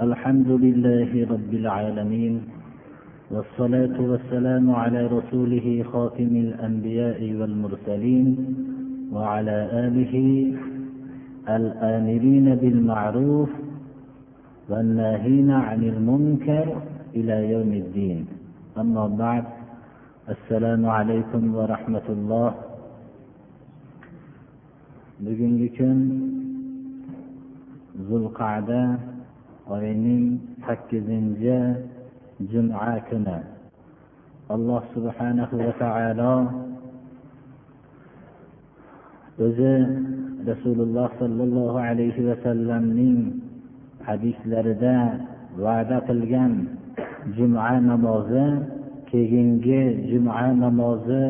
الحمد لله رب العالمين والصلاة والسلام على رسوله خاتم الأنبياء والمرسلين وعلى آله الآمرين بالمعروف والناهين عن المنكر إلى يوم الدين. أما بعد السلام عليكم ورحمة الله. bugungi zulqada oyining sakkizinchi juma kuni. Alloh subhanahu va taolo o'zi rasululloh sollallohu alayhi vasallamning hadislarida va'da qilgan juma namozi keyingi juma namozi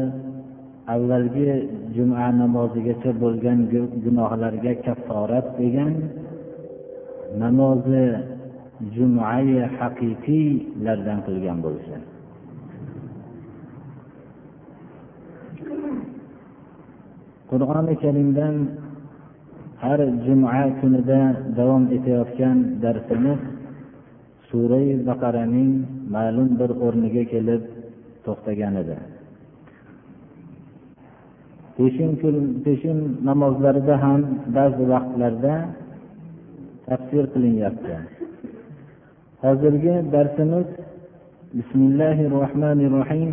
avvalgi juma namozigacha bo'lgan gunohlarga kafforat degan namozi jumai haqiqiylardan qilgan bo'lsa. Qur'oni karimdan har juma kunida davom etayotgan darsimiz surai baqaraning ma'lum bir o'rniga kelib to'xtagan edi. Peshin namozlarida ham ba'zi vaqtlarda tafsir qilinyapti. Hozirgi darsimiz bismillahi rohmanir rohim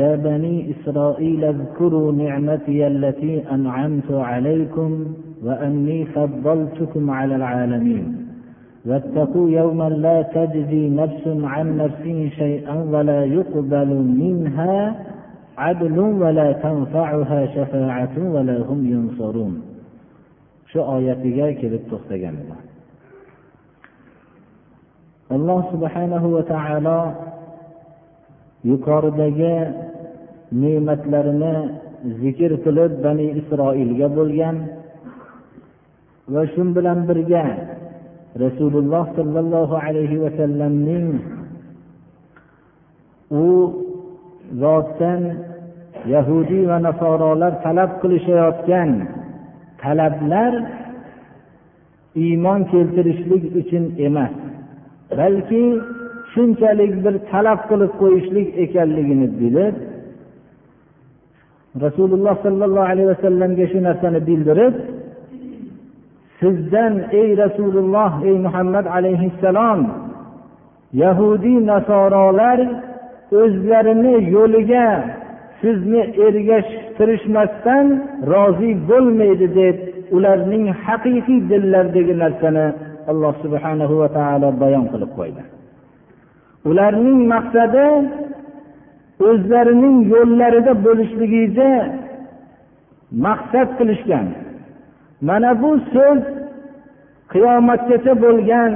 يا بني إسرائيل اذكروا نعمتي التي أنعمت عليكم وأني فضلتكم على العالمين واتقوا يوما لا تجزي نفس عن نفس شيئا ولا يقبل منها shu oyatiga kelib to'xtagan edi. Alloh subhanahu va taolo yuqoridagi ne'matlarini zikr qilib bani isroilga bo'lgan va shu bilan birga rasululloh sollallohu alayhi vasallamning u zotdan yahudiy va nasorolar talab qilishayotgan talablar iymon keltirishlik uchun emas balki shunchalik bir talab qilib qo'yishlik ekanligini bilib rasululloh sollallohu alayhi vasallamga shu narsani bildirib sizdan ey rasululloh ey muhammad alayhissalom yahudiy nasorolar o'zlarini yo'liga sizni ergashtirishmasdan rozi bo'lmaydi deb ularning haqiqiy dillaridagi narsani alloh subhanahu va taolo bayon qilib qo'ydi. Ularning maqsadi o'zlarining yo'llarida bo'lishligiga maqsad qilishgan. Mana bu so'z qiyomatgacha bo'lgan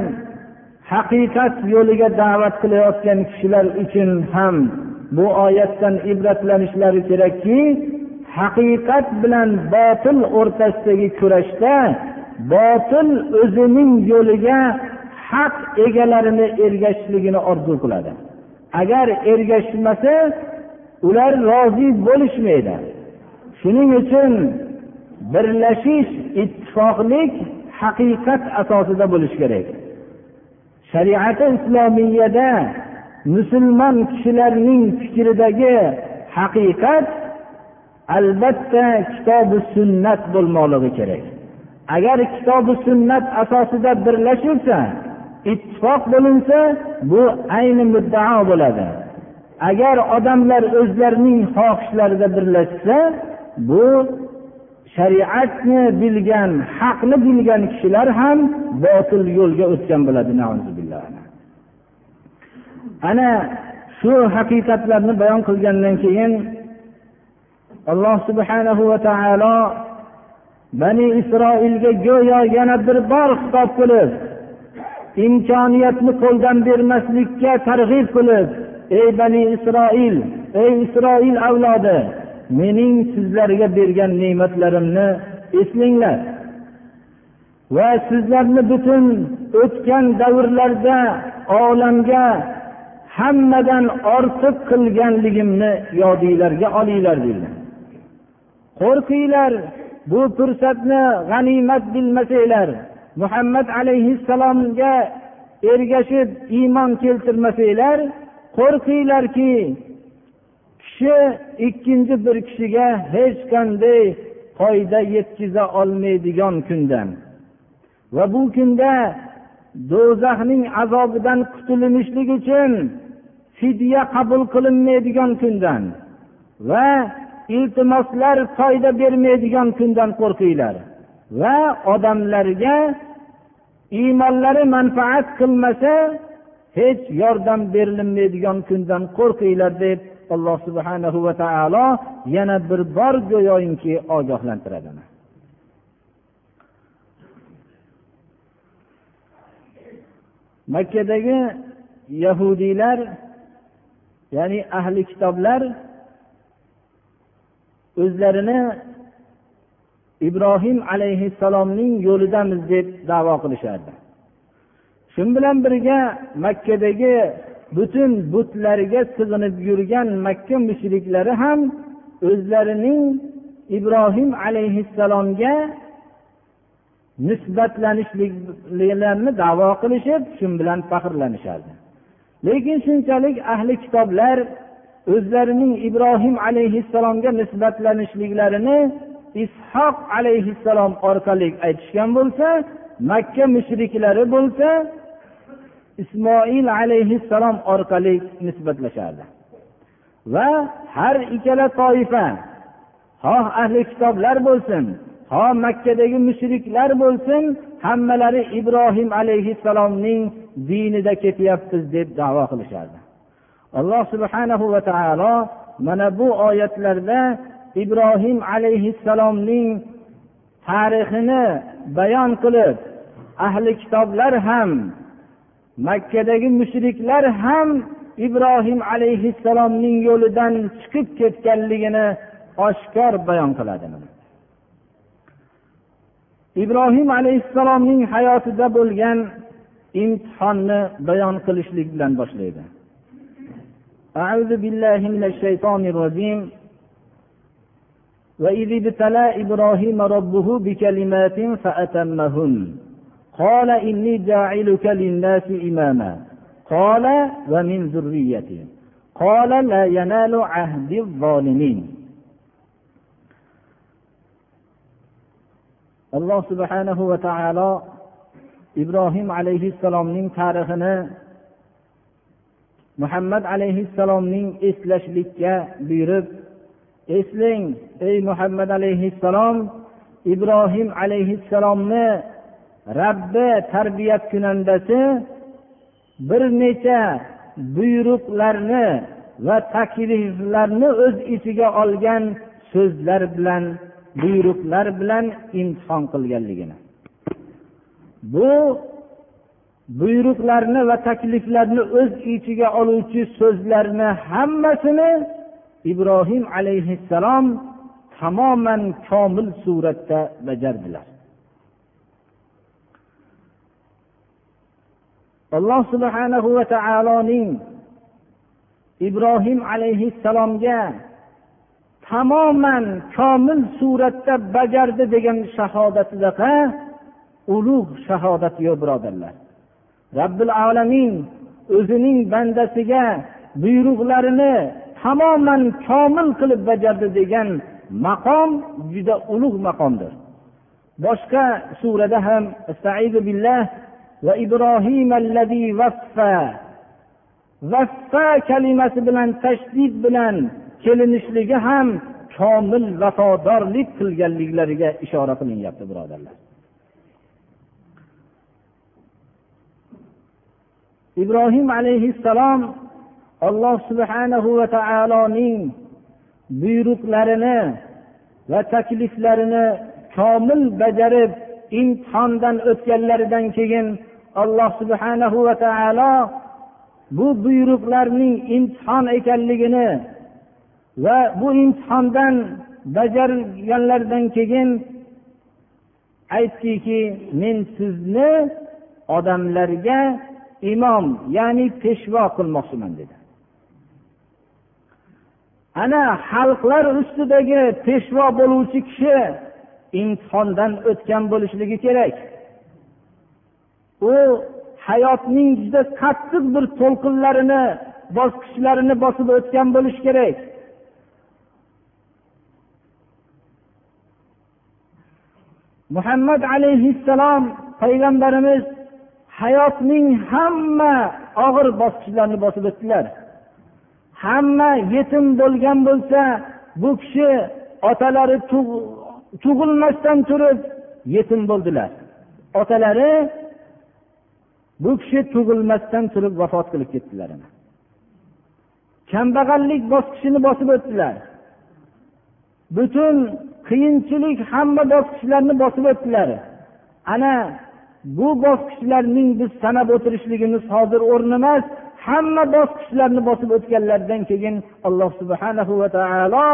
haqiqat yo'liga da'vat qilayotgan kishilar uchun ham bu oyatdan ibratlanishlari kerakki haqiqat bilan botil o'rtasidagi kurashda botil o'zining yo'liga haq egalarini ergashishligini orzu qiladi. Agar ergashmasa ular rozi bo'lishmaydi. Shuning uchun birlashish ittifoqlik haqiqat asosida bo'lishi kerak. Shariati islomiyada musulmon kishilarning fikridagi haqiqat albatta kitobi sunnat bo'lmoqligi kerak. Agar kitobi sunnat asosida birlashilsa ittifoq bo'linsa bu ayni muddao bo'ladi. Agar odamlar o'zlarining xohishlarida birlashsa bu shariatni bilgan haqni bilgan kishilar ham botil yo'lga o'tgan bo'ladi ana shu haqiqatlarni bayon qilgandan keyin alloh subhanahu va taolo bani isroilga go'yo yana bir bor xitob qilib imkoniyatni qo'ldan bermaslikka targ'ib qilib ey bani isroil ey isroil avlodi mening sizlarga bergan ne'matlarimni eslanglar va sizlarni butun o'tgan davrlarda olamga hammadan ortiq qilganligimni yodinglarga olinglar deydi. Qo'rqinglar bu fursatni g'animat bilmasanglar. Muhammad alayhissalomga ergashib iymon keltirmasanglar qo'rqinglarki kishi ikkinchi bir kishiga hech qanday foyda yetkaza olmaydigan kundan. Va bu kunda do'zaxning azobidan qutulinishlik uchun fidya qabul qilinmaydigan kundan va iltimoslar foyda bermaydigan kundan qo'rqinglar va odamlarga iymonlari manfaat qilmasa hech yordam berilmaydigan kundan qo'rqinglar deb alloh subhanahu va taolo yana bir bor go'yoki ogohlantiradi. Makkadagi yahudiylar ya'ni ahli kitoblar o'zlarini ibrohim alayhissalomning yo'lidamiz deb davo qilishardi. Shu bilan birga makkadagi butun butlarga sig'inib yurgan makka mushriklari ham o'zlarining ibrohim alayhissalomga nisbatlanishliklarini davo qilishib shu bilan faxrlanishardi. Lekin shunchalik ahli kitoblar o'zlarining ibrohim alayhissalomga nisbatlanishliklarini ishoq alayhissalom orqali aytishgan bo'lsa makka mushriklari bo'lsa ismoil alayhissalom orqali nisbatlashardi. Va har ikkala toifa xoh ahli kitoblar bo'lsin to makkadagi mushriklar bo'lsin hammalari ibrohim alayhissalomning dinida ketyapmiz deb davo qilishardi. Alloh subhanahu va taolo mana bu oyatlarda ibrohim alayhissalomning tarixini bayon qilib ahli kitoblar ham makkadagi mushriklar ham ibrohim alayhissalomning yo'lidan chiqib ketganligini oshkor bayon qiladi ibrohim alayhissalomning hayotida bo'lgan imtihonni bayon qilishlik bilan boshlaydi أعوذ بالله من الشيطان الرجيم وإذ ابتلى إبراهيم ربه بكلمات فأتمهن قال إني جاعلك للناس إماما قال ومن ذريتي قال لا ينال عهد الظالمين alloh subhanahu va taolo ibrohim alayhissalomning tarixini muhammad alayhissalomning eslashlikka buyurib eslang ey muhammad alayhissalom ibrohim alayhissalomni rabbi tarbiyat kunandasi bir necha buyruqlarni va takliflarni o'z ichiga olgan so'zlar bilan buyruqlar bilan imtihon qilganligini. Bu buyruqlarni va takliflarni o'z ichiga oluvchi so'zlarni hammasini ibrohim alayhissalom tamoman komil suratda bajardilar. Alloh subhanahu va taoloning ibrohim alayhissalomga tamoman komil suratda bajardi degan shahodatidaqa ulug' shahodat yo'q birodarlar. Robbil alamin o'zining bandasiga buyruqlarini tamoman komil qilib bajardi degan maqom juda ulug' maqomdir. Boshqa surada ham billah va ibrohim vaffa vaffa kalimasi bilan tashdid bilan kelinishligi ham komil vafodorlik qilganliklariga ishora qilinyapti birodarlar. Ibrohim alayhissalom alloh subhanahu va taoloning buyruqlarini va takliflarini komil bajarib imtihondan o'tganlaridan keyin alloh subhanahu va taolo bu buyruqlarning imtihon ekanligini va bu imtihondan bajarganlaridan keyin aytdiki men sizni odamlarga imom ya'ni peshvo qilmoqchiman dedi. Ana xalqlar ustidagi peshvo bo'luvchi kishi imtihondan o'tgan bo'lishligi kerak. U hayotning juda qattiq bir to'lqinlarini bosqichlarini bosib o'tgan bo'lishi kerak. Muhammad alayhissalom payg'ambarimiz hayotning hamma og'ir bosqichlarini bosib o'tdilar. Hamma yetim bo'lgan bo'lsa bu kishi otalari tug'ilmasdan turib yetim bo'ldilar. Otalari bu kishi tug'ilmasdan turib vafot qilib ketdilar. Kambag'allik bosqichini bosib o'tdilar. Butun qiyinchilik hamma bosqichlarni bosib o'tdilar. Ana bu bosqichlarning biz sanab o'tirishligimiz hozir o'rni emas hamma bosqichlarni bosib o'tganlaridan keyin alloh subhanahu va taolo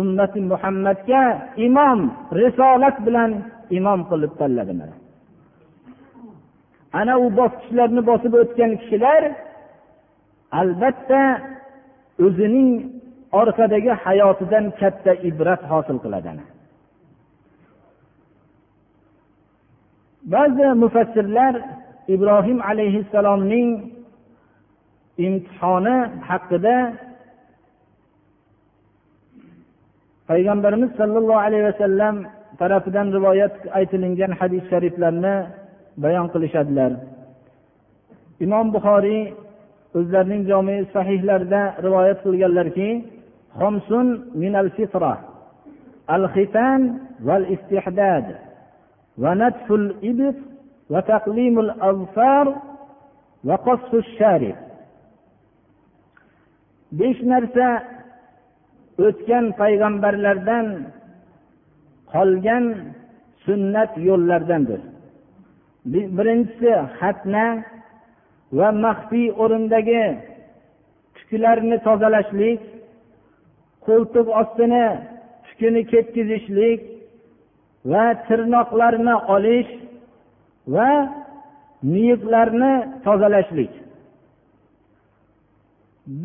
ummati muhammadga imom risolat bilan imom qilib tanladi ana u bosqichlarni bosib o'tgan kishilar albatta o'zining orqadagi hayotidan katta ibrat hosil qiladi ba'zi mufassirlar ibrohim alayhissalomning imtihoni haqida payg'ambarimiz sollallohu alayhi vasallam tarafidan rivoyat aytilingan hadis shariflarni bayon qilishadilar. Imom buxoriy o'zlarining jomi sahihlarida rivoyat qilganlarki xomsun من الفطرة. al والاستحداد ونتف istihdad وتقليم الأظفار وقص الشارب. taqlimul azfar va qasfu sharif besh narsa o'tgan payg'ambarlardan qolgan sunnat yo'llardandir birinchisi xatna va maxfiy o'rindagi tuklarni tozalashlik qo'ltiq ostini tukini ketkizishlik va tirnoqlarni olish va miyiqlarni tozalashlik.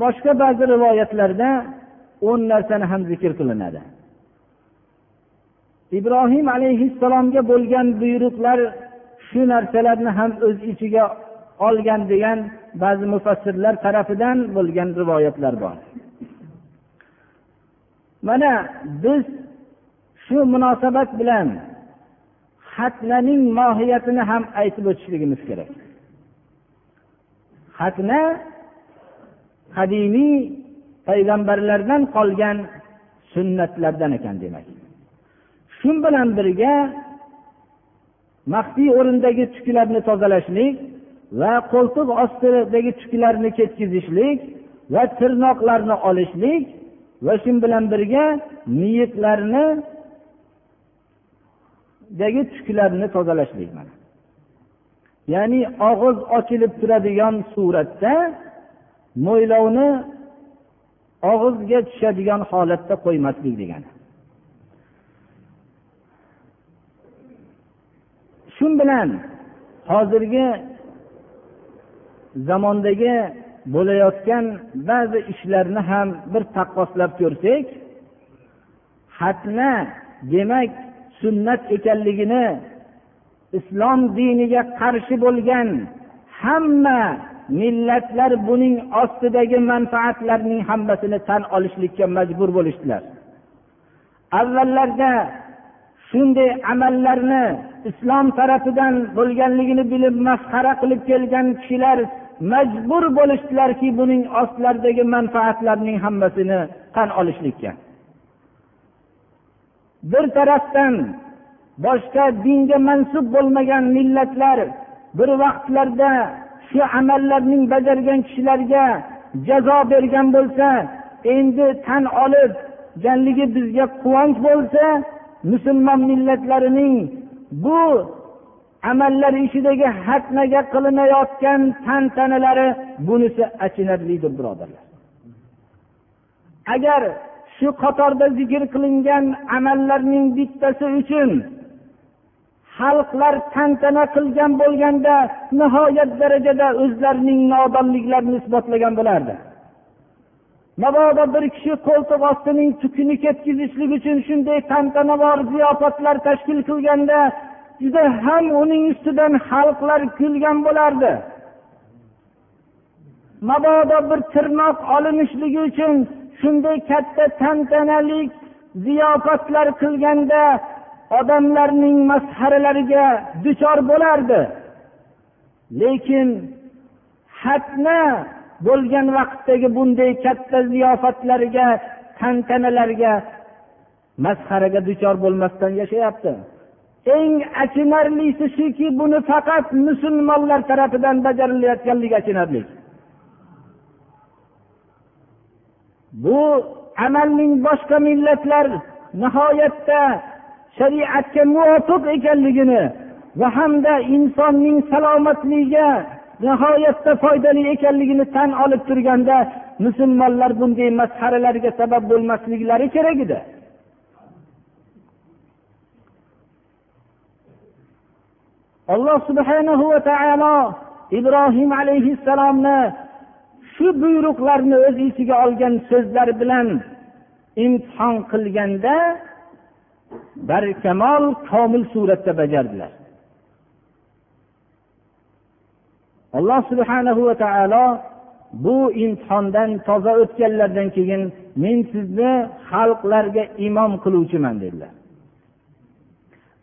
Boshqa ba'zi rivoyatlarda o'n narsani ham zikr qilinadi. Ibrohim alayhissalomga bo'lgan buyruqlar shu narsalarni ham o'z ichiga olgan degan ba'zi mufassirlar tarafidan bo'lgan rivoyatlar bor. Mana biz shu munosabat bilan xatnaning mohiyatini ham aytib o'tishligimiz kerak. Xatna qadimiy payg'ambarlardan qolgan sunnatlardan ekan demak. Shu bilan birga maxfiy o'rindagi tuklarni tozalashlik va qo'ltiq ostidagi tuklarni ketkazishlik va tirnoqlarni olishlik va shu bilan birga niyatlarni dagi tuklarni tozalashlik mana. Ya'ni og'iz ochilib turadigan suratda mo'ylovni og'izga tushadigan holatda qo'ymaslik degani. Shu bilan hozirgi zamondagi bo'layotgan ba'zi ishlarni ham bir taqqoslab ko'rsak xatna demak sunnat ekanligini islom diniga qarshi bo'lgan hamma millatlar buning ostidagi manfaatlarning hammasini tan olishlikka majbur bo'lishdilar. Avvallarda shunday amallarni islom tarafidan bo'lganligini bilib masxara qilib kelgan kishilar majbur bo'lishdilarki buning ostlaridagi manfaatlarning hammasini tan olishlikka. Bir tarafdan boshqa dinga mansub bo'lmagan millatlar bir vaqtlarda shu amallarning bajargan kishilarga jazo bergan bo'lsa endi tan olib ganligi bizga quvonch bo'lsa musulmon millatlarining bu amallar ishidagi hatmaga qilinayotgan tantanalari bunisi achinarlidir birodarlar. Agar shu qatorda zikr qilingan amallarning bittasi uchun xalqlar tantana qilgan bo'lganda nihoyat darajada o'zlarining nodonliklarini isbotlagan bo'lardi. Mabodo bir kishi qo'ltiq ostining tukini ketkazishlik uchun shunday tantanavor ziyofatlar tashkil qilganda juda ham uning ustidan xalqlar kulgan bo'lardi. Mabodo bir tirnoq olinishligi uchun shunday katta tantanali ziyofatlar qilganda odamlarning masxaralariga duchor bo'lardi. Lekin hatna bo'lgan vaqtdagi bunday katta ziyofatlarga tantanalarga masxaraga duchor bo'lmasdan yashayapti. Eng achinarlisi shuki buni faqat musulmonlar tarafidan bajarilayotganligi achinarli. Bu amalning boshqa millatlar nihoyatda shariatga muvofiq ekanligini va hamda insonning salomatligiga nihoyatda foydali ekanligini tan olib turganda musulmonlar bunday masxaralarga sabab bo'lmasliklari kerak edi. Alloh subhanahu va taolo ibrohim alayhissalomni shu buyruqlarni o'z ichiga olgan so'zlar bilan imtihon qilganda barkamol komil suratda bajardilar. Alloh subhanahu va taolo bu imtihondan toza o'tganlardan keyin men sizni xalqlarga imom qiluvchiman dedilar.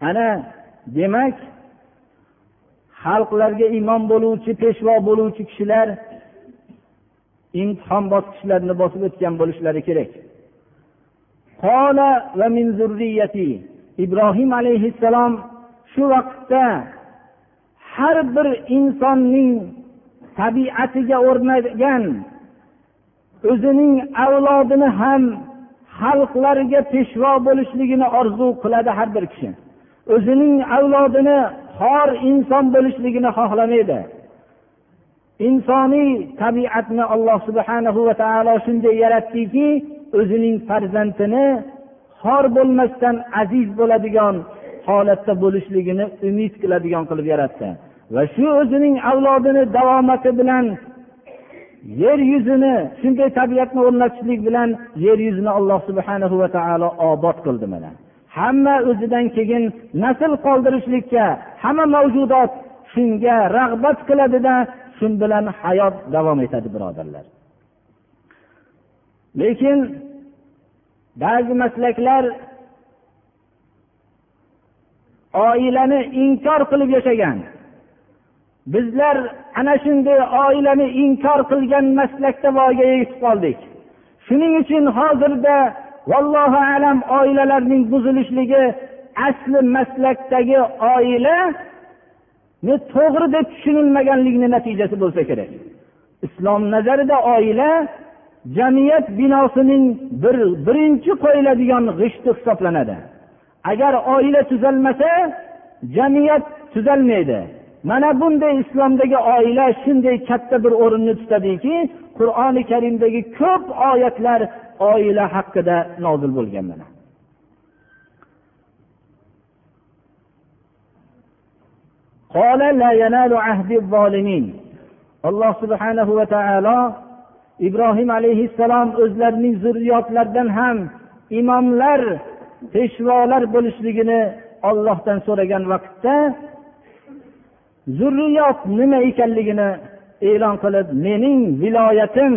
Ana demak xalqlarga imom bo'luvchi peshvo bo'luvchi kishilar imtihon bosqichlarini bosib o'tgan bo'lishlari kerak. Ibrohim alayhissalom shu vaqtda har bir insonning tabiatiga o'rnagan o'zining avlodini ham xalqlarga peshvo bo'lishligini orzu qiladi har bir kishi. O'zining avlodini xor inson bo'lishligini xohlamaydi. Insoniy tabiatni alloh subhanahu va taolo shunday yaratdiki o'zining farzandini xor bo'lmasdan aziz bo'ladigan holatda bo'lishligini umid qiladigan qilib yaratdi. Va shu o'zining avlodini davomati bilan yer yuzini shunday tabiatni o'rnatishlik bilan yer yuzini alloh subhanahu va taolo obod qildi mana. Hamma o'zidan keyin nasl qoldirishlikka hamma mavjudot shunga rag'bat qiladida shu bilan hayot davom etadi birodarlar. Lekin ba'zi maslaklar oilani inkor qilib yashagan. Bizlar ana shunday oilani inkor qilgan maslakda voyaga yetib qoldik. Shuning uchun hozirda vallohu alam oilalarning buzilishligi asli maslakdagi oila to'g'ri deb tushunilmaganligini natijasi bo'lsa kerak. Islom nazarida oila jamiyat binosining bir birinchi qo'yiladigan g'ishti hisoblanadi. Agar oila tuzalmasa jamiyat tuzalmaydi. Mana bunday islomdagi oila shunday katta bir o'rinni tutadiki qur'oni karimdagi ko'p oyatlar oila haqida nozil bo'lgan mana alloh subhanahu va taolo ibrohim alayhissalom o'zlarining zurriyotlaridan ham imomlar peshvolar bo'lishligini ollohdan so'ragan vaqtda zurriyot nima ekanligini e'lon qilib mening viloyatim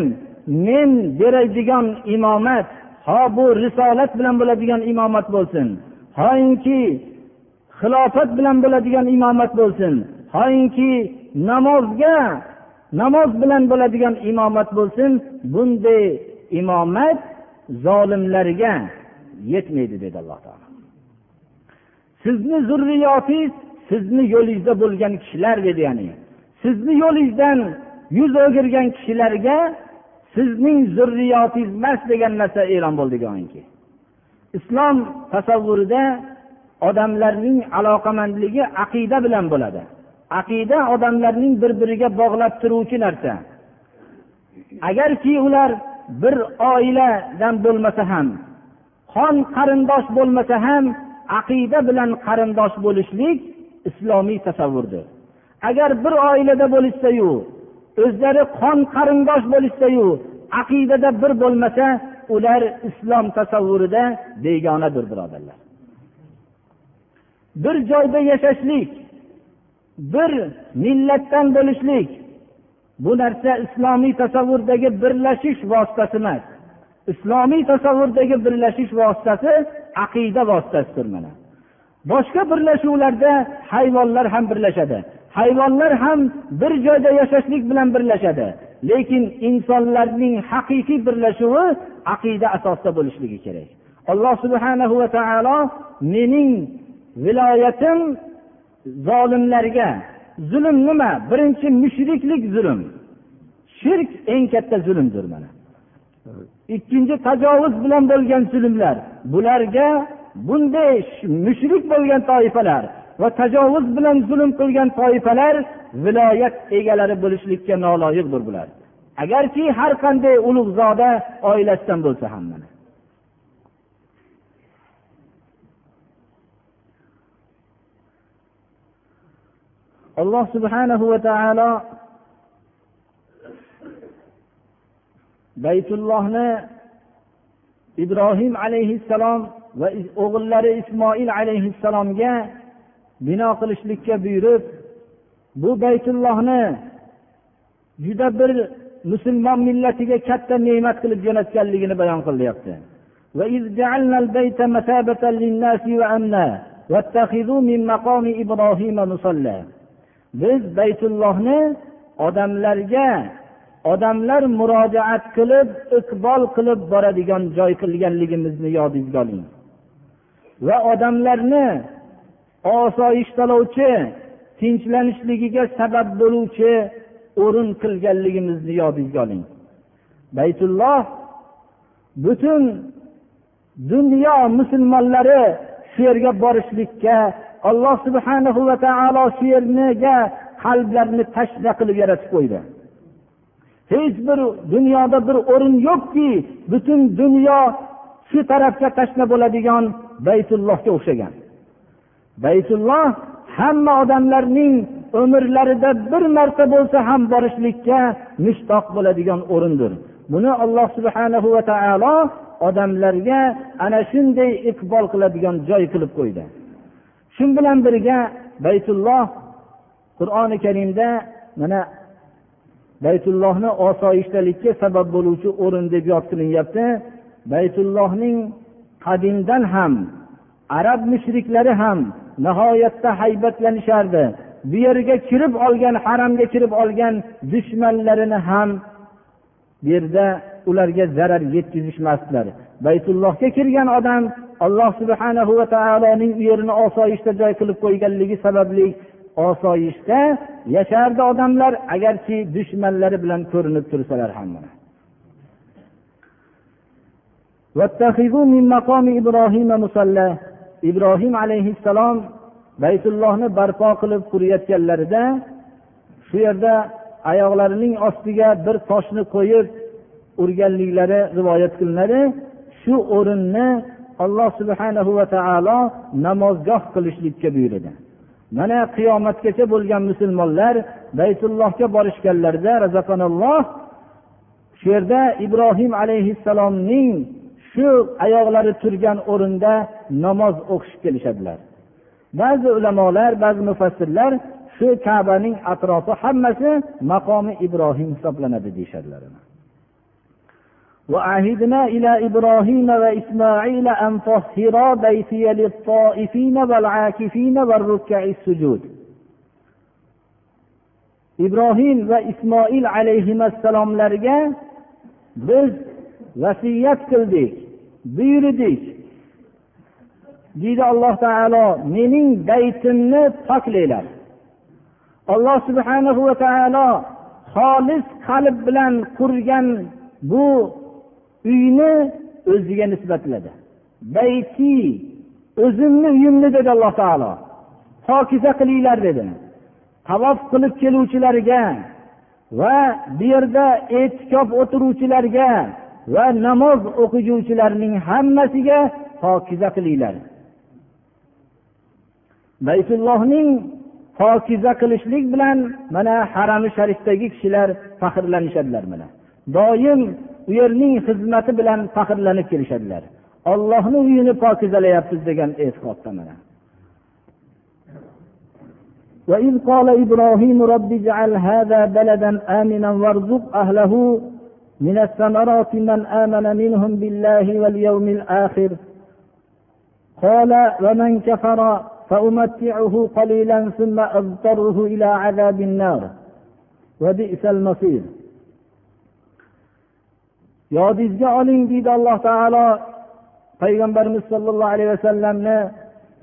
men beradigan imomat ho bu risolat bilan bo'ladigan imomat bo'lsin. Hoinki xilofat bilan bo'ladigan imomat bo'lsin. Hoinki namozga namoz bilan bo'ladigan imomat bo'lsin. Bunday imomat zolimlarga yetmaydi dedi alloh taolo. Sizni zurriyotingiz sizni yo'lingizda bo'lgan kishilar dedi ya'ni sizni yo'lingizdan yuz o'girgan kishilarga sizning zurriyotingiz emas degan narsa e'lon bo'ldi go'yoki islom tasavvurida odamlarning aloqamandligi aqida bilan bo'ladi. Aqida odamlarning bir biriga bog'lab turuvchi narsa. Agarki ular bir oiladan bo'lmasa ham qon qarindosh bo'lmasa ham aqida bilan qarindosh bo'lishlik islomiy tasavvurdir. Agar bir oilada bo'lishsayu o'zlari qon qarindosh bo'lishsayu aqidada bir bo'lmasa ular islom tasavvurida begonadir birodarlar. Bir joyda yashashlik bir millatdan bo'lishlik bu narsa islomiy tasavvurdagi birlashish vositasi emas islomiy tasavvurdagi birlashish vositasi aqida vositasidir mana. Boshqa birlashuvlarda hayvonlar ham birlashadi. Hayvonlar ham bir joyda yashashlik bilan birlashadi. Lekin insonlarning haqiqiy birlashuvi aqida asosida bo'lishligi kerak. Alloh subhanahu va taolo mening viloyatim zolimlarga zulm nima? Birinchi mushriklik zulm. Shirk eng katta zulmdir mana. Ikkinchi tajovuz bilan bo'lgan zulmlar. Bularga bunday mushrik bo'lgan toifalar va tajovuz bilan zulm qilgan toifalar viloyat egalari bo'lishlikka noloyiqdir bular. Agarki har qanday ulug'zoda oilasidan bo'lsa ham mana. Alloh subhanahu va taolo baytullohni ibrohim alayhissalom va o'g'illari ismoil alayhissalomga bino qilishlikka buyurib bu baytullohni juda bir musulmon millatiga katta ne'mat qilib jo'natganligini bayon qilyapti biz baytullohni odamlarga odamlar murojaat qilib iqbol qilib boradigan joy qilganligimizni yodingizga oling. Va odamlarni osoyishtalovchi tinchlanishligiga sabab bo'luvchi o'rin qilganligimizni yodingizga oling. Baytulloh butun dunyo musulmonlari shu yerga borishlikka alloh subhanahu va taolo shu yerga qalblarni tashna qilib yaratib qo'ydi. Hech bir dunyoda bir o'rin yo'qki butun dunyo shu tarafga tashna bo'ladigan baytullohga o'xshagan. Baytulloh hamma odamlarning umrlarida bir marta bo'lsa ham borishlikka mushtoq bo'ladigan o'rindir. Buni alloh subhanahu va taolo odamlarga ana shunday iqbol qiladigan joy qilib qo'ydi. Shu bilan birga baytulloh qur'oni karimda mana baytullohni osoyishtalikka sabab bo'luvchi o'rin deb yod qilinyapti baytullohning qadimdan ham arab mushriklari ham nihoyatda haybatlanishardi. Bu yerga kirib olgan haramga kirib olgan dushmanlarini ham bu yerda ularga zarar yetkazishmasdilar. Baytullohga kirgan odam alloh subhanahu va taoloning u yerini osoyishta joy qilib qo'yganligi sababli osoyishta yashardi odamlar agarchi dushmanlari bilan ko'rinib tursalar ham ibrohim alayhissalom baytullohni barpo qilib qurayotganlarida shu yerda oyoqlarining ostiga bir toshni qo'yib urganliklari rivoyat qilinadi. Shu o'rinni alloh subhanahu va taolo namozgoh qilishlikka buyurdi mana qiyomatgacha bo'lgan musulmonlar baytullohga borishganlarida shu yerda ibrohim alayhissalomning shu oyoqlari turgan o'rinda namoz o'qishib kelishadilar ba'zi ulamolar ba'zi mufassirlar shu kabaning atrofi hammasi maqomi ibrohim hisoblanadi deyishadilar وعهدنا إلى إبراهيم وإسماعيل أن طهرا بيتي للطائفين والعاكفين والركع السجود ibrohim va ismoil alayhissalomlarga biz vasiyat qildik buyurdik. Deydi alloh taolo mening baytimni poklanglar. Alloh subhanahu va taolo xolis qalb bilan qurgan bu uyni o'ziga nisbatladi bayti o'zimni uyimni dedi alloh taolo. Pokiza qilinglar dedi. Tavof qilib keluvchilarga va bu yerda e'tikof o'tiruvchilarga va namoz o'qiguvchilarning hammasiga pokiza qilinglar baytullohning pokiza qilishlik bilan mana harami sharifdagi kishilar faxrlanishadilar mana doim u yerning xizmati bilan faxrlanib kelishadilar ollohni uyini pokizalayapmiz degan e'tiqodda mana وإذ قال إبراهيم رب اجعل هذا بلدا آمنا وارزق أهله من الثمرات من آمن منهم بالله واليوم الآخر قال ومن كفر فأمتعه قليلا ثم أضطره إلى عذاب النار وبئس المصير yodingizga oling deydi alloh taolo payg'ambarimiz sollallohu alayhi vasallamni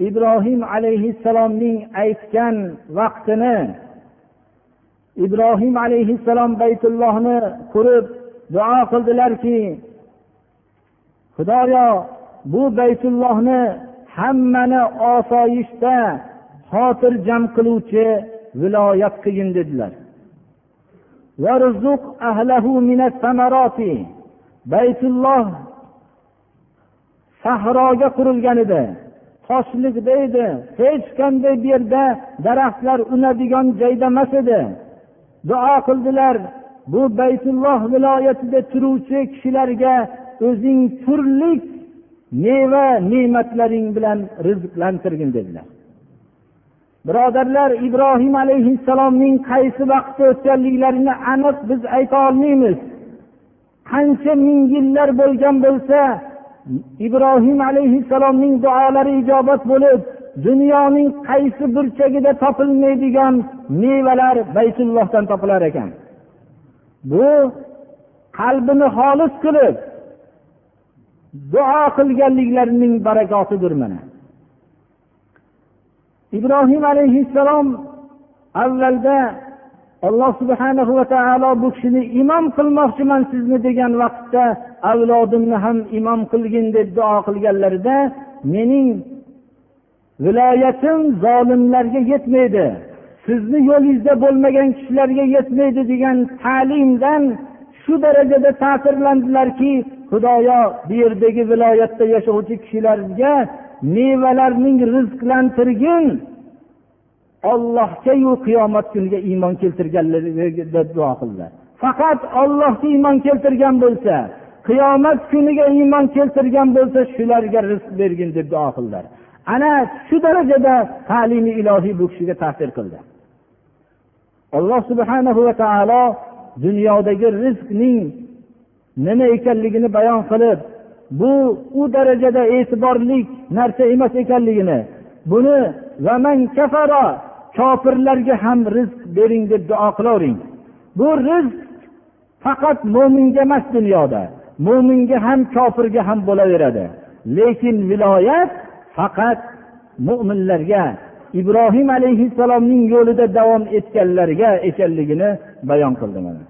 ibrohim alayhissalomning aytgan vaqtini ibrohim alayhissalom baytullohni qurib duo qildilarki xudoyo bu baytullohni hammani osoyishta xotirjam qiluvchi viloyat qilgin dedilar. Baytulloh sahroga qurilgan edi. Toshliqda edi hech qanday bu yerda daraxtlar unadigan joyda emas edi. Duo qildilar bu baytulloh viloyatida turuvchi kishilarga o'zing turli meva ne'matlaring bilan rizqlantirgin dedilar. Birodarlar ibrohim alayhissalomning qaysi vaqtda o'tganliklarini aniq biz ayta olmaymiz. Qancha ming yillar bo'lgan bo'lsa ibrohim alayhissalomning duolari ijobat bo'lib dunyoning qaysi burchagida topilmaydigan mevalar baytullohdan topilar ekan. Bu qalbini xolis qilib duo qilganliklarining barakotidir mana. Ibrohim alayhissalom avvalda alloh subhanahu va taolo bu kishini imom qilmoqchiman sizni degan vaqtda avlodimni ham imom qilgin deb duo qilganlarida mening viloyatim zolimlarga yetmaydi. Sizni yo'lingizda bo'lmagan kishilarga yetmaydi degan ta'limdan shu darajada ta'sirlandilarki xudoyo bu yerdagi viloyatda yashovchi kishilarga mevalarning rizqlantirgin ollohgayu qiyomat kuniga iymon keltirganlarga duo qildilar. Faqat ollohga iymon keltirgan bo'lsa qiyomat kuniga iymon keltirgan bo'lsa shularga rizq bergin deb duo qildilar. Ana shu darajada ta'limi ilohiy bu kishiga ta'sir qildi. Alloh subhanahu va taolo dunyodagi rizqning nima ekanligini bayon qilib bu u darajada e'tiborli narsa emas ekanligini buni kofirlarga ham rizq bering deb duo qilavering. Bu rizq faqat mo'minga emas dunyoda mo'minga ham kofirga ham bo'laveradi. Lekin viloyat faqat mo'minlarga ibrohim alayhissalomning yo'lida davom etganlarga ekanligini bayon qildi mana.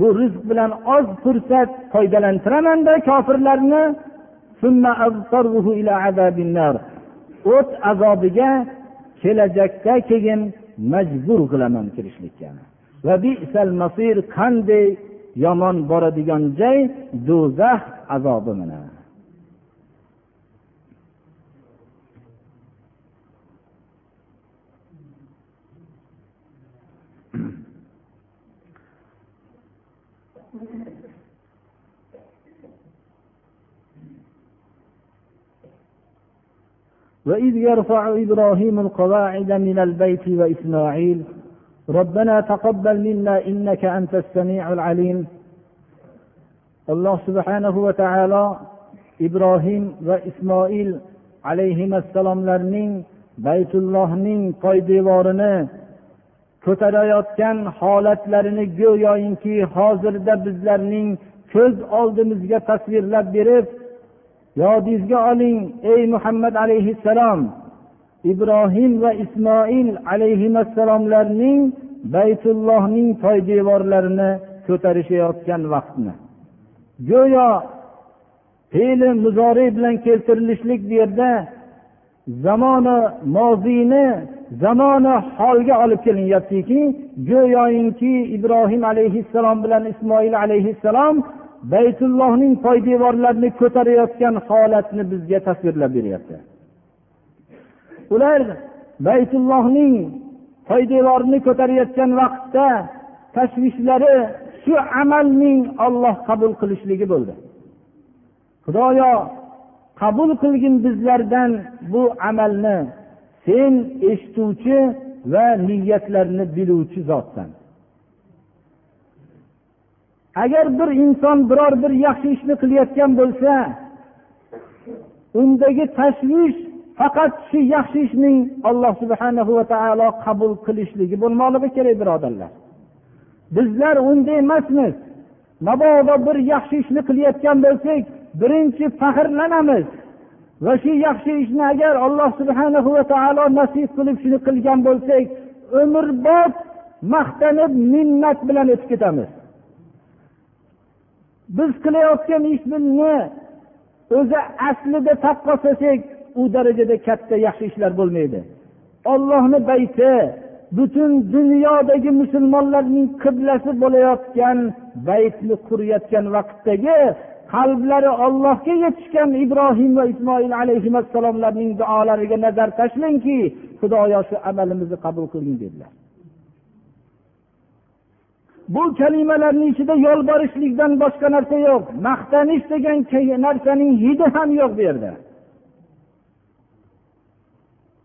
Bu rizq bilan oz fursat foydalantiramanda kofirlarni. O't azobiga kelajakda keyin majbur qilaman kirishlikka. Qanday yomon boradigan joy do'zax azobi mana. وإذ يرفع إبراهيم القواعد من البيت وإسماعيل ربنا تقبل منا إنك أنت السميع العليم alloh subhanahu va taolo ibrohim va ismoil alayhim assalomlarning baytullohning poydevorini ko'tarayotgan holatlarini go'yoki hozirda bizlarning ko'z oldimizga tasvirlab berib yodingizga oling ey muhammad alayhissalom. Ibrohim va ismoil alayhissalomlarning baytullohning poydevorlarini ko'tarishayotgan vaqtni. Go'yo fe'li muzoriy bilan keltirilishlik bu yerda zamoni moziyni zamoni holga olib kelinyaptiki go'yoinki ibrohim alayhissalom bilan ismoil alayhissalom baytullohning poydevorlarini ko'tarayotgan holatni bizga tasvirlab beryapti. Ular baytullohning poydevorini ko'tarayotgan vaqtda tashvishlari shu amalning olloh qabul qilishligi bo'ldi. Xudoyo qabul qilgin bizlardan bu amalni sen eshituvchi va niyatlarni biluvchi zotsan. Agar bir inson biror bir yaxshi ishni qilayotgan bo'lsa undagi tashvish faqat shu yaxshi ishning alloh subhana va taolo qabul qilishligi bo'lmoqligi kerak birodarlar. Bizlar unday emasmiz. Mabodo bir yaxshi ishni qilayotgan bo'lsak birinchi faxrlanamiz. Va shu yaxshi ishni agar alloh subhana va taolo nasib qilib shuni qilgan bo'lsak umrbod maqtanib minnat bilan o'tib ketamiz. Biz qilayotgan ishni o'zi aslida taqqoslasak u darajada katta yaxshi ishlar bo'lmaydi. Ollohni bayti butun dunyodagi musulmonlarning qiblasi bo'layotgan baytni qurayotgan vaqtdagi qalblari ollohga yetishgan ibrohim va ismoil alayhissalomlarning duolariga nazar tashlangki xudoyo shu amalimizni qabul qiling dedilar. Bu kalimalarni ichida yolborishlikdan boshqa narsa yo'q. Maqtanish degan narsaning hidi ham yo'q bu yerda.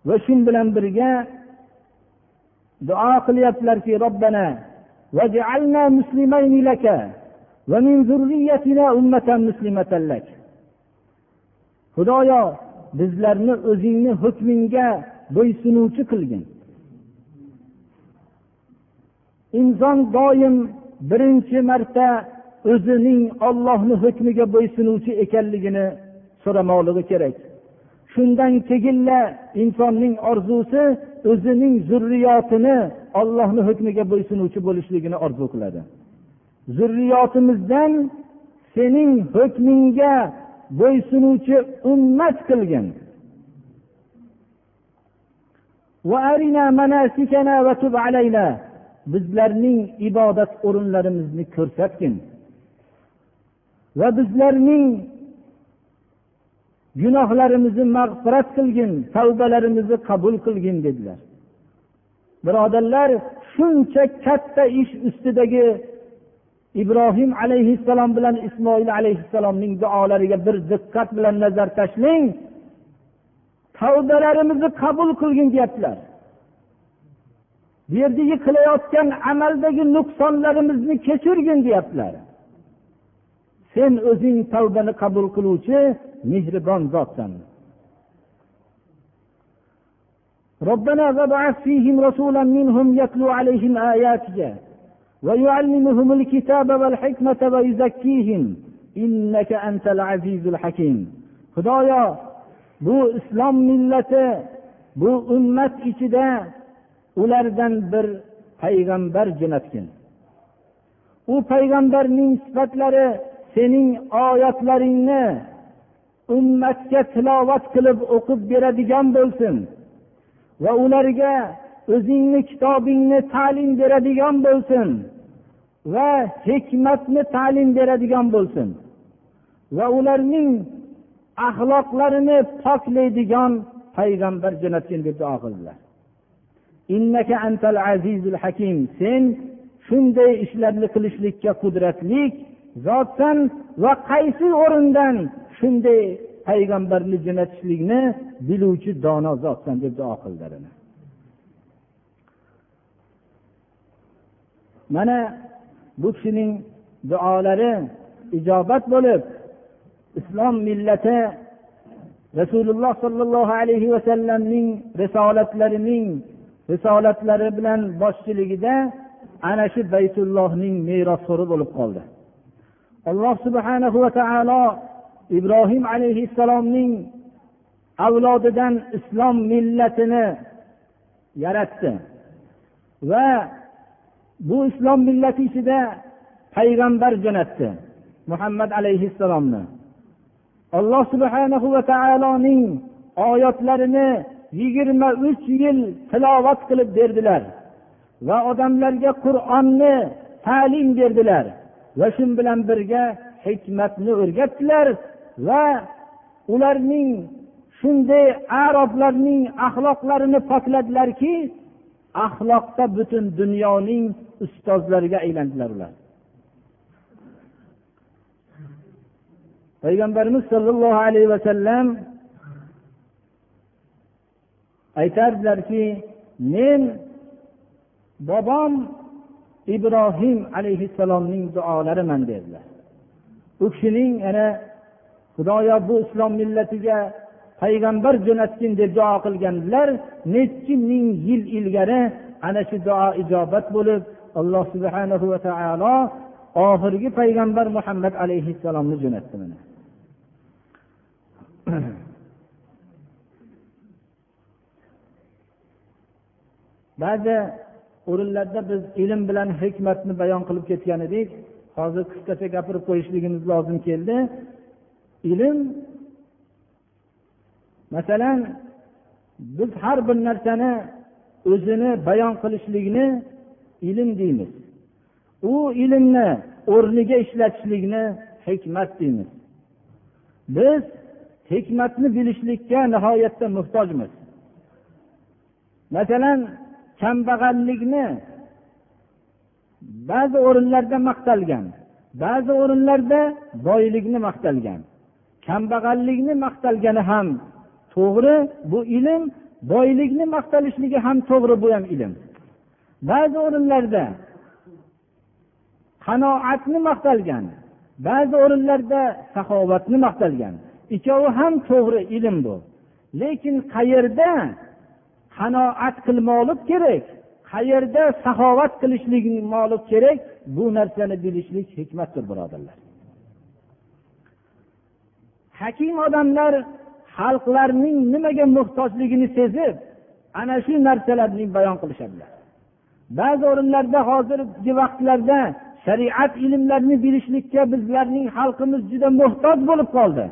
Va shu bilan birga duo qilyaptilarki robbana xudoyo bizlarni o'zingni hukmingga bo'ysunuvchi qilgin. Inson doim birinchi marta o'zining ollohni hukmiga bo'ysunuvchi ekanligini so'ramoqligi kerak. Shundan keyinla insonning orzusi o'zining zurriyotini ollohni hukmiga bo'ysunuvchi bo'lishligini orzu qiladi. Zurriyotimizdan sening hukmingga bo'ysunuvchi ummat qilgin. Bizlarning ibodat o'rinlarimizni ko'rsatgin. Va bizlarning gunohlarimizni mag'firat qilgin tavbalarimizni qabul qilgin dedilar. Birodarlar shuncha katta ish ustidagi ibrohim alayhissalom bilan ismoil alayhissalomning duolariga bir diqqat bilan nazar tashlang tavbalarimizni qabul qilgin deyaptilar. bu yerdagi qilayotgan amaldagi nuqsonlarimizni kechirgin deyaptilar sen o'zing tavbani qabul qiluvchi mehribon zotsan ربنا فابعث فيهم رسولا منهم يتلو عليهم آياتك ويعلمهم الكتاب والحكمة ويزكيهم إنك أنت العزيز الحكيم خدايا bu islom millati bu ummat ichida ulardan bir payg'ambar jo'natgin. U payg'ambarning sifatlari sening oyatlaringni ummatga tilovat qilib o'qib beradigan bo'lsin va ularga o'zingni kitobingni ta'lim beradigan bo'lsin va hikmatni ta'lim beradigan bo'lsin va ularning axloqlarini poklaydigan payg'ambar jo'natgin deb duo qildilar. Innaka antal azizul hakim. Sen shunday ishlarni qilishlikka qudratli zotsan va qaysi o'rindan shunday payg'ambarni jo'natishlikni biluvchi dono zotsan deb duo qildilar mana bu kishining duolari ijobat bo'lib islom millati rasululloh sollallohu alayhi vasallamning risolatlarining risolatlari bilan boshchiligida ana shu baytullohning merosxo'ri bo'lib qoldi. Alloh subhanahu va taolo ibrohim alayhissalomning avlodidan islom millatini yaratdi va bu islom millati ichida payg'ambar jo'natdi muhammad alayhissalomni. Alloh subhanahu va taoloning oyatlarini yigirma uch yil tilovat qilib berdilar va odamlarga qur'onni ta'lim berdilar va shu bilan birga hikmatni o'rgatdilar va ularning shunday aroblarning axloqlarini pokladilarki axloqda butun dunyoning ustozlariga aylandilar ular. Payg'ambarimiz sollallohu alayhi vasallam aytardilarki men bobom ibrohim alayhissalomning duolariman dedilar. U kishining ana xudoyo bu islom millatiga payg'ambar jo'natgin deb duo qilganlar nechi ming yil ilgari ana shu duo ijobat bo'lib alloh subhana va taolo oxirgi payg'ambar muhammad alayhissalomni jo'natdi mana. ba'zi o'rinlarda biz ilm bilan hikmatni bayon qilib ketgan edik. Hozir qisqacha gapirib qo'yishligimiz lozim keldi. Ilm masalan biz har bir narsani o'zini bayon qilishlikni ilm deymiz. U ilmni o'rniga ishlatishlikni hikmat deymiz. Biz hikmatni bilishlikka nihoyatda muhtojmiz. Masalan kambag'allikni ba'zi o'rinlarda maqtalgan ba'zi o'rinlarda boylikni maqtalgan. Kambag'allikni maqtalgani ham to'g'ri bu ilm boylikni maqtalishligi ham to'g'ri bu ham ilm. Ba'zi o'rinlarda qanoatni maqtalgan ba'zi o'rinlarda saxovatni maqtalgan. Ikkovi ham to'g'ri ilm bu. Lekin qayerda qanoat qilmoqlik kerak. Qayerda saxovat qilishlikmoqlik kerak bu narsani bilishlik hikmatdir birodarlar. Hakim odamlar xalqlarning nimaga muhtojligini sezib ana shu narsalarni bayon qilishadilar. Ba'zi o'rinlarda hozirgi vaqtlarda shariat ilmlarini bilishlikka bizlarning xalqimiz juda muhtoj bo'lib qoldi.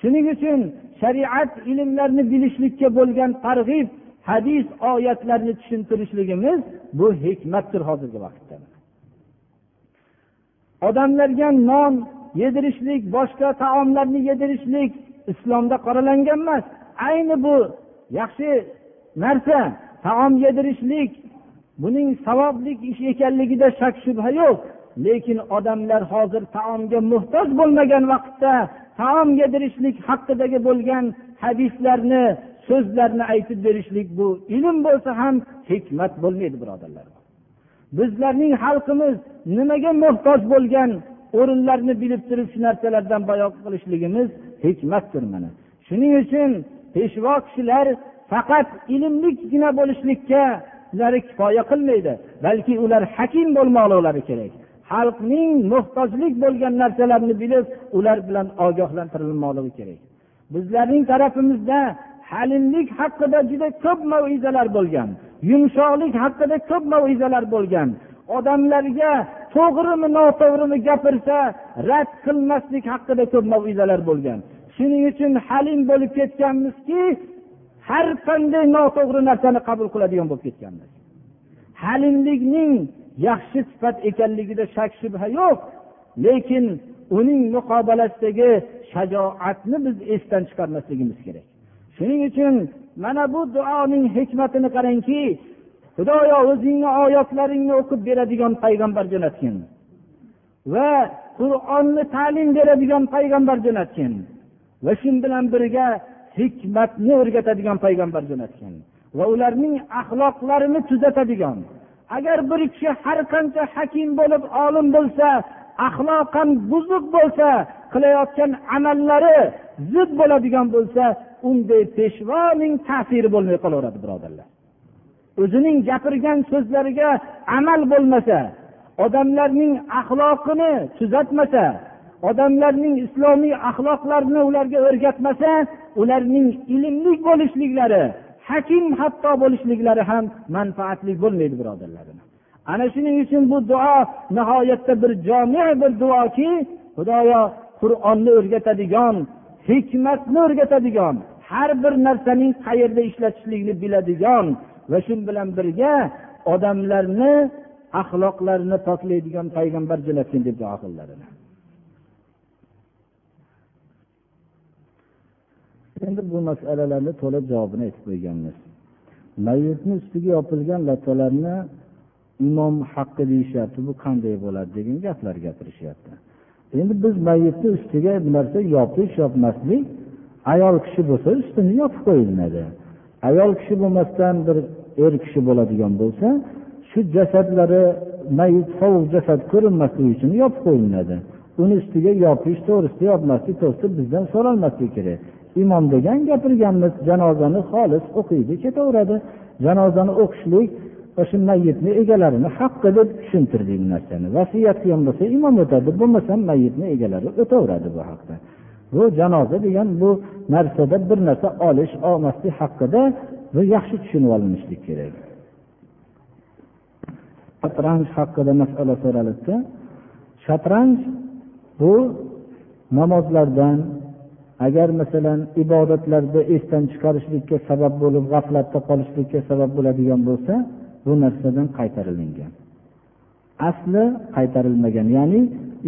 Shuning uchun shariat ilmlarini bilishlikka bo'lgan targ'ib hadis oyatlarni tushuntirishligimiz bu hikmatdir hozirgi vaqtda. Odamlarga non yedirishlik boshqa taomlarni yedirishlik islomda qoralangan emas. Ayni bu yaxshi narsa taom yedirishlik buning savobli ish ekanligida shak shubha yo'q. Lekin odamlar hozir taomga muhtoj bo'lmagan vaqtda taom yedirishlik haqidagi bo'lgan hadislarni so'zlarni aytib berishlik bu ilm bo'lsa ham hikmat bo'lmaydi birodarlar. Bizlarning xalqimiz nimaga muhtoj bo'lgan o'rinlarni bilib turib shu narsalardan bayon qilishligimiz hikmatdir mana. Shuning uchun peshvo kishilar faqat ilmlikgina bo'lishlikka ular kifoya qilmaydi balki ular hakim bo'lmoqlari kerak. Xalqning muhtojlik bo'lgan narsalarni bilib ular bilan ogohlantirilmoqligi kerak. Bizlarning tarafimizda halimlik haqida juda ko'p mavizalar bo'lgan. Yumshoqlik haqida ko'p mavizalar bo'lgan. Odamlarga to'g'rimi noto'g'rimi gapirsa rad qilmaslik haqida ko'p mavizalar bo'lgan. Shuning uchun halim bo'lib ketganmizki har qanday noto'g'ri narsani qabul qiladigan bo'lib ketganmiz. Halimlikning yaxshi sifat ekanligida shak shubha yo'q lekin uning muqobalasidagi shajoatni biz esdan chiqarmasligimiz kerak. Shuning uchun mana bu duoning hikmatini qarangki xudoyo o'zingni oyatlaringni o'qib beradigan payg'ambar jo'natgin. Va qur'onni ta'lim beradigan payg'ambar jo'natgin. Va shu bilan birga hikmatni o'rgatadigan payg'ambar jo'natgin. Va ularning axloqlarini tuzatadigan. Agar bir kishi har qancha hakim bo'lib olim bo'lsa axloqan buzuq bo'lsa qilayotgan amallari zid bo'ladigan bo'lsa unday peshvoning ta'siri bo'lmay qolaveradi birodarlar. O'zining gapirgan so'zlariga amal bo'lmasa odamlarning axloqini tuzatmasa odamlarning islomiy axloqlarini ularga o'rgatmasa ularning ilmli bo'lishliklari hakim hatto bo'lishliklari ham manfaatli bo'lmaydi birodarlar. Ana shuning uchun bu duo nihoyatda bir jomi bir duoki xudoyo qur'onni o'rgatadigan hikmatni o'rgatadigan har bir narsaning qayerda ishlatishlikni biladigan va shu bilan birga odamlarni axloqlarini poklaydigan payg'ambar jo'natgin deb duo qildilar. Endi bu masalalarni to'liq javobini aytib qo'yganmiz. Mayitni ustiga yopilgan lattalarni imom haqqi deyishyapti bu qanday bo'ladi degan gaplar gapirishyapti endi biz mayitni ustiga bir narsa yopish yopmaslik ayol kishi bo'lsa ustini yopib qo'yiladi ayol kishi bo'lmasdan bir er kishi bo'ladigan bo'lsa shu jasadlari mayit sovuq jasad ko'rinmasligi uchun yopib qo'yiladi uni ustiga yopish to'g'risida yopmaslik to'g'risida bizdan so'ralmaslik kerak. Imom degan gapirganmiz janozani xolis o'qiydi ketaveradi. Janozani o'qishlik shu mayitni egalarini haqqi deb tushuntirdik bu narsani. Vasiyat qilgan bo'lsa imom o'tadi bo'lmasa mayitni egalari o'taveradi bu haqda. Bu janoza degan bu narsada bir narsa olish olmaslik haqida bu yaxshi tushunib olinishlik kerak. Shatranj haqida masala so'ralibdi shatranj bu namozlardan agar masalan ibodatlarda esdan chiqarishlikka sabab bo'lib g'aflatda qolishlikka sabab bo'ladigan bo'lsa bu narsadan qaytarilingan. Asli qaytarilmagan ya'ni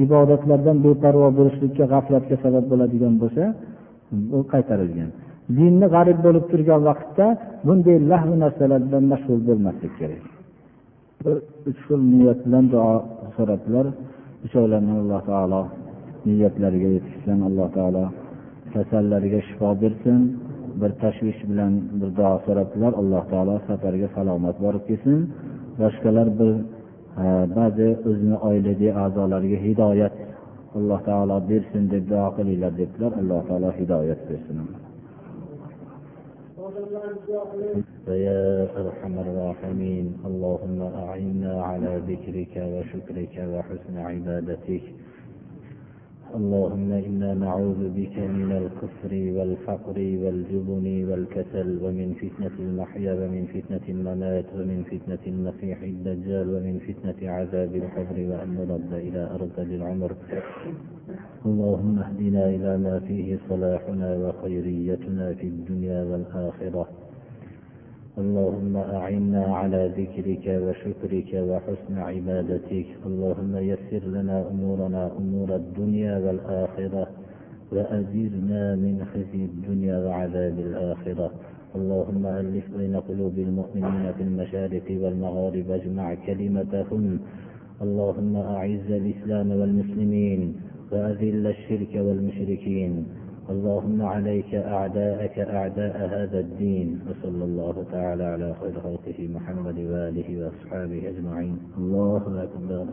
ibodatlardan beparvo bo'lishlikka g'aflatga sabab bo'ladigan bo'lsa bu qaytarilgan. Dinni g'arib bo'lib turgan vaqtda bunday lahu narsalar bilan mashg'ul bo'lmaslik kerak. Uch xil niyat bilan duo so'rabdilar uchovlarini alloh taolo niyatlariga yetishsin alloh taolo kasallariga shifo bersin. bir tashvish bilan bir duo so'rabdilar alloh taolo safarga salomat borib kelsin boshqalar bir ba'zi o'zini oiladagi a'zolariga hidoyat alloh taolo bersin deb duo qilinglar debdilar alloh taolo hidoyat bersin فيا أرحم الراحمين اللهم أعنا على ذكرك وشكرك وحسن عبادتك اللهم إنا نعوذ بك من الكفر والفقر والجبن والكسل ومن فتنة المحيا ومن فتنة الممات ومن فتنة المسيح الدجال ومن فتنة عذاب القبر وأن نرد إلى أرض العمر. اللهم اهدنا إلى ما فيه صلاحنا وخيريتنا في الدنيا والآخرة. اللهم أعنا على ذكرك وشكرك وحسن عبادتك. اللهم يسر لنا أمورنا أمور الدنيا والآخرة وأجرنا من خزي الدنيا وعذاب الآخرة. اللهم ألف بين قلوب المؤمنين في المشارق والمغارب اجمع كلمتهم. اللهم أعز الإسلام والمسلمين وأذل الشرك والمشركين. اللهم عليك أعداءك أعداء هذا الدين وصلى الله تعالى على خير خلقه محمد وآله وأصحابه أجمعين. الله أكبر.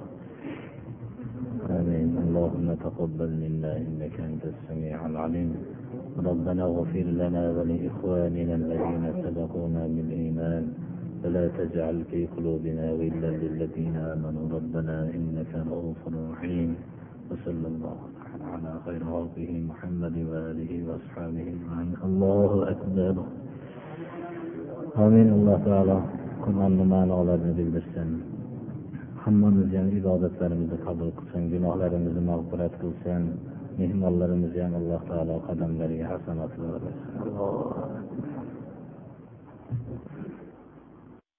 آمين. اللهم تقبل منا إنك أنت السميع العليم. ربنا اغفر لنا ولإخواننا الذين سبقونا بالإيمان. ولا تجعل في قلوبنا غلا للذين آمنوا. ربنا إنك رؤوف رحيم. وصلى الله على خير خلقه محمد وآله وأصحابه أجمعين الله أكبر آمين الله تعالى qur'onni ma'nolarini bildirsin hammamizni ham ibodatlarimizni qabul qilsin gunohlarimizni mag'firat qilsin mehmonlarimizni ham alloh taolo qadamlariga hasanat bersin